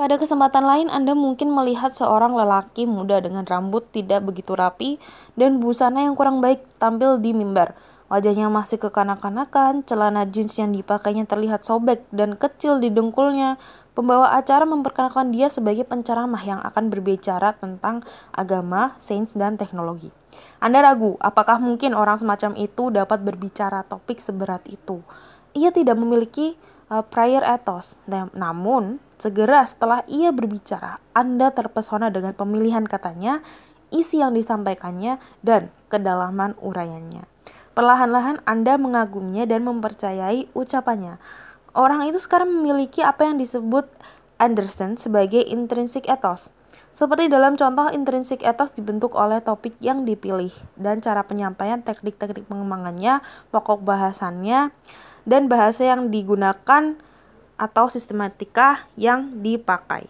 Pada kesempatan lain, Anda mungkin melihat seorang lelaki muda dengan rambut tidak begitu rapi dan busana yang kurang baik tampil di mimbar. Wajahnya masih kekanak-kanakan, celana jeans yang dipakainya terlihat sobek dan kecil di dengkulnya. Pembawa acara memperkenalkan dia sebagai penceramah yang akan berbicara tentang agama, sains, dan teknologi. Anda ragu, apakah mungkin orang semacam itu dapat berbicara topik seberat itu? Ia tidak memiliki prior ethos, namun Segera setelah ia berbicara, Anda terpesona dengan pemilihan katanya, isi yang disampaikannya, dan kedalaman uraiannya. Perlahan-lahan Anda mengaguminya dan mempercayai ucapannya. Orang itu sekarang memiliki apa yang disebut Anderson sebagai intrinsic ethos. Seperti dalam contoh intrinsic ethos dibentuk oleh topik yang dipilih dan cara penyampaian teknik-teknik pengembangannya, pokok bahasannya, dan bahasa yang digunakan atau sistematika yang dipakai.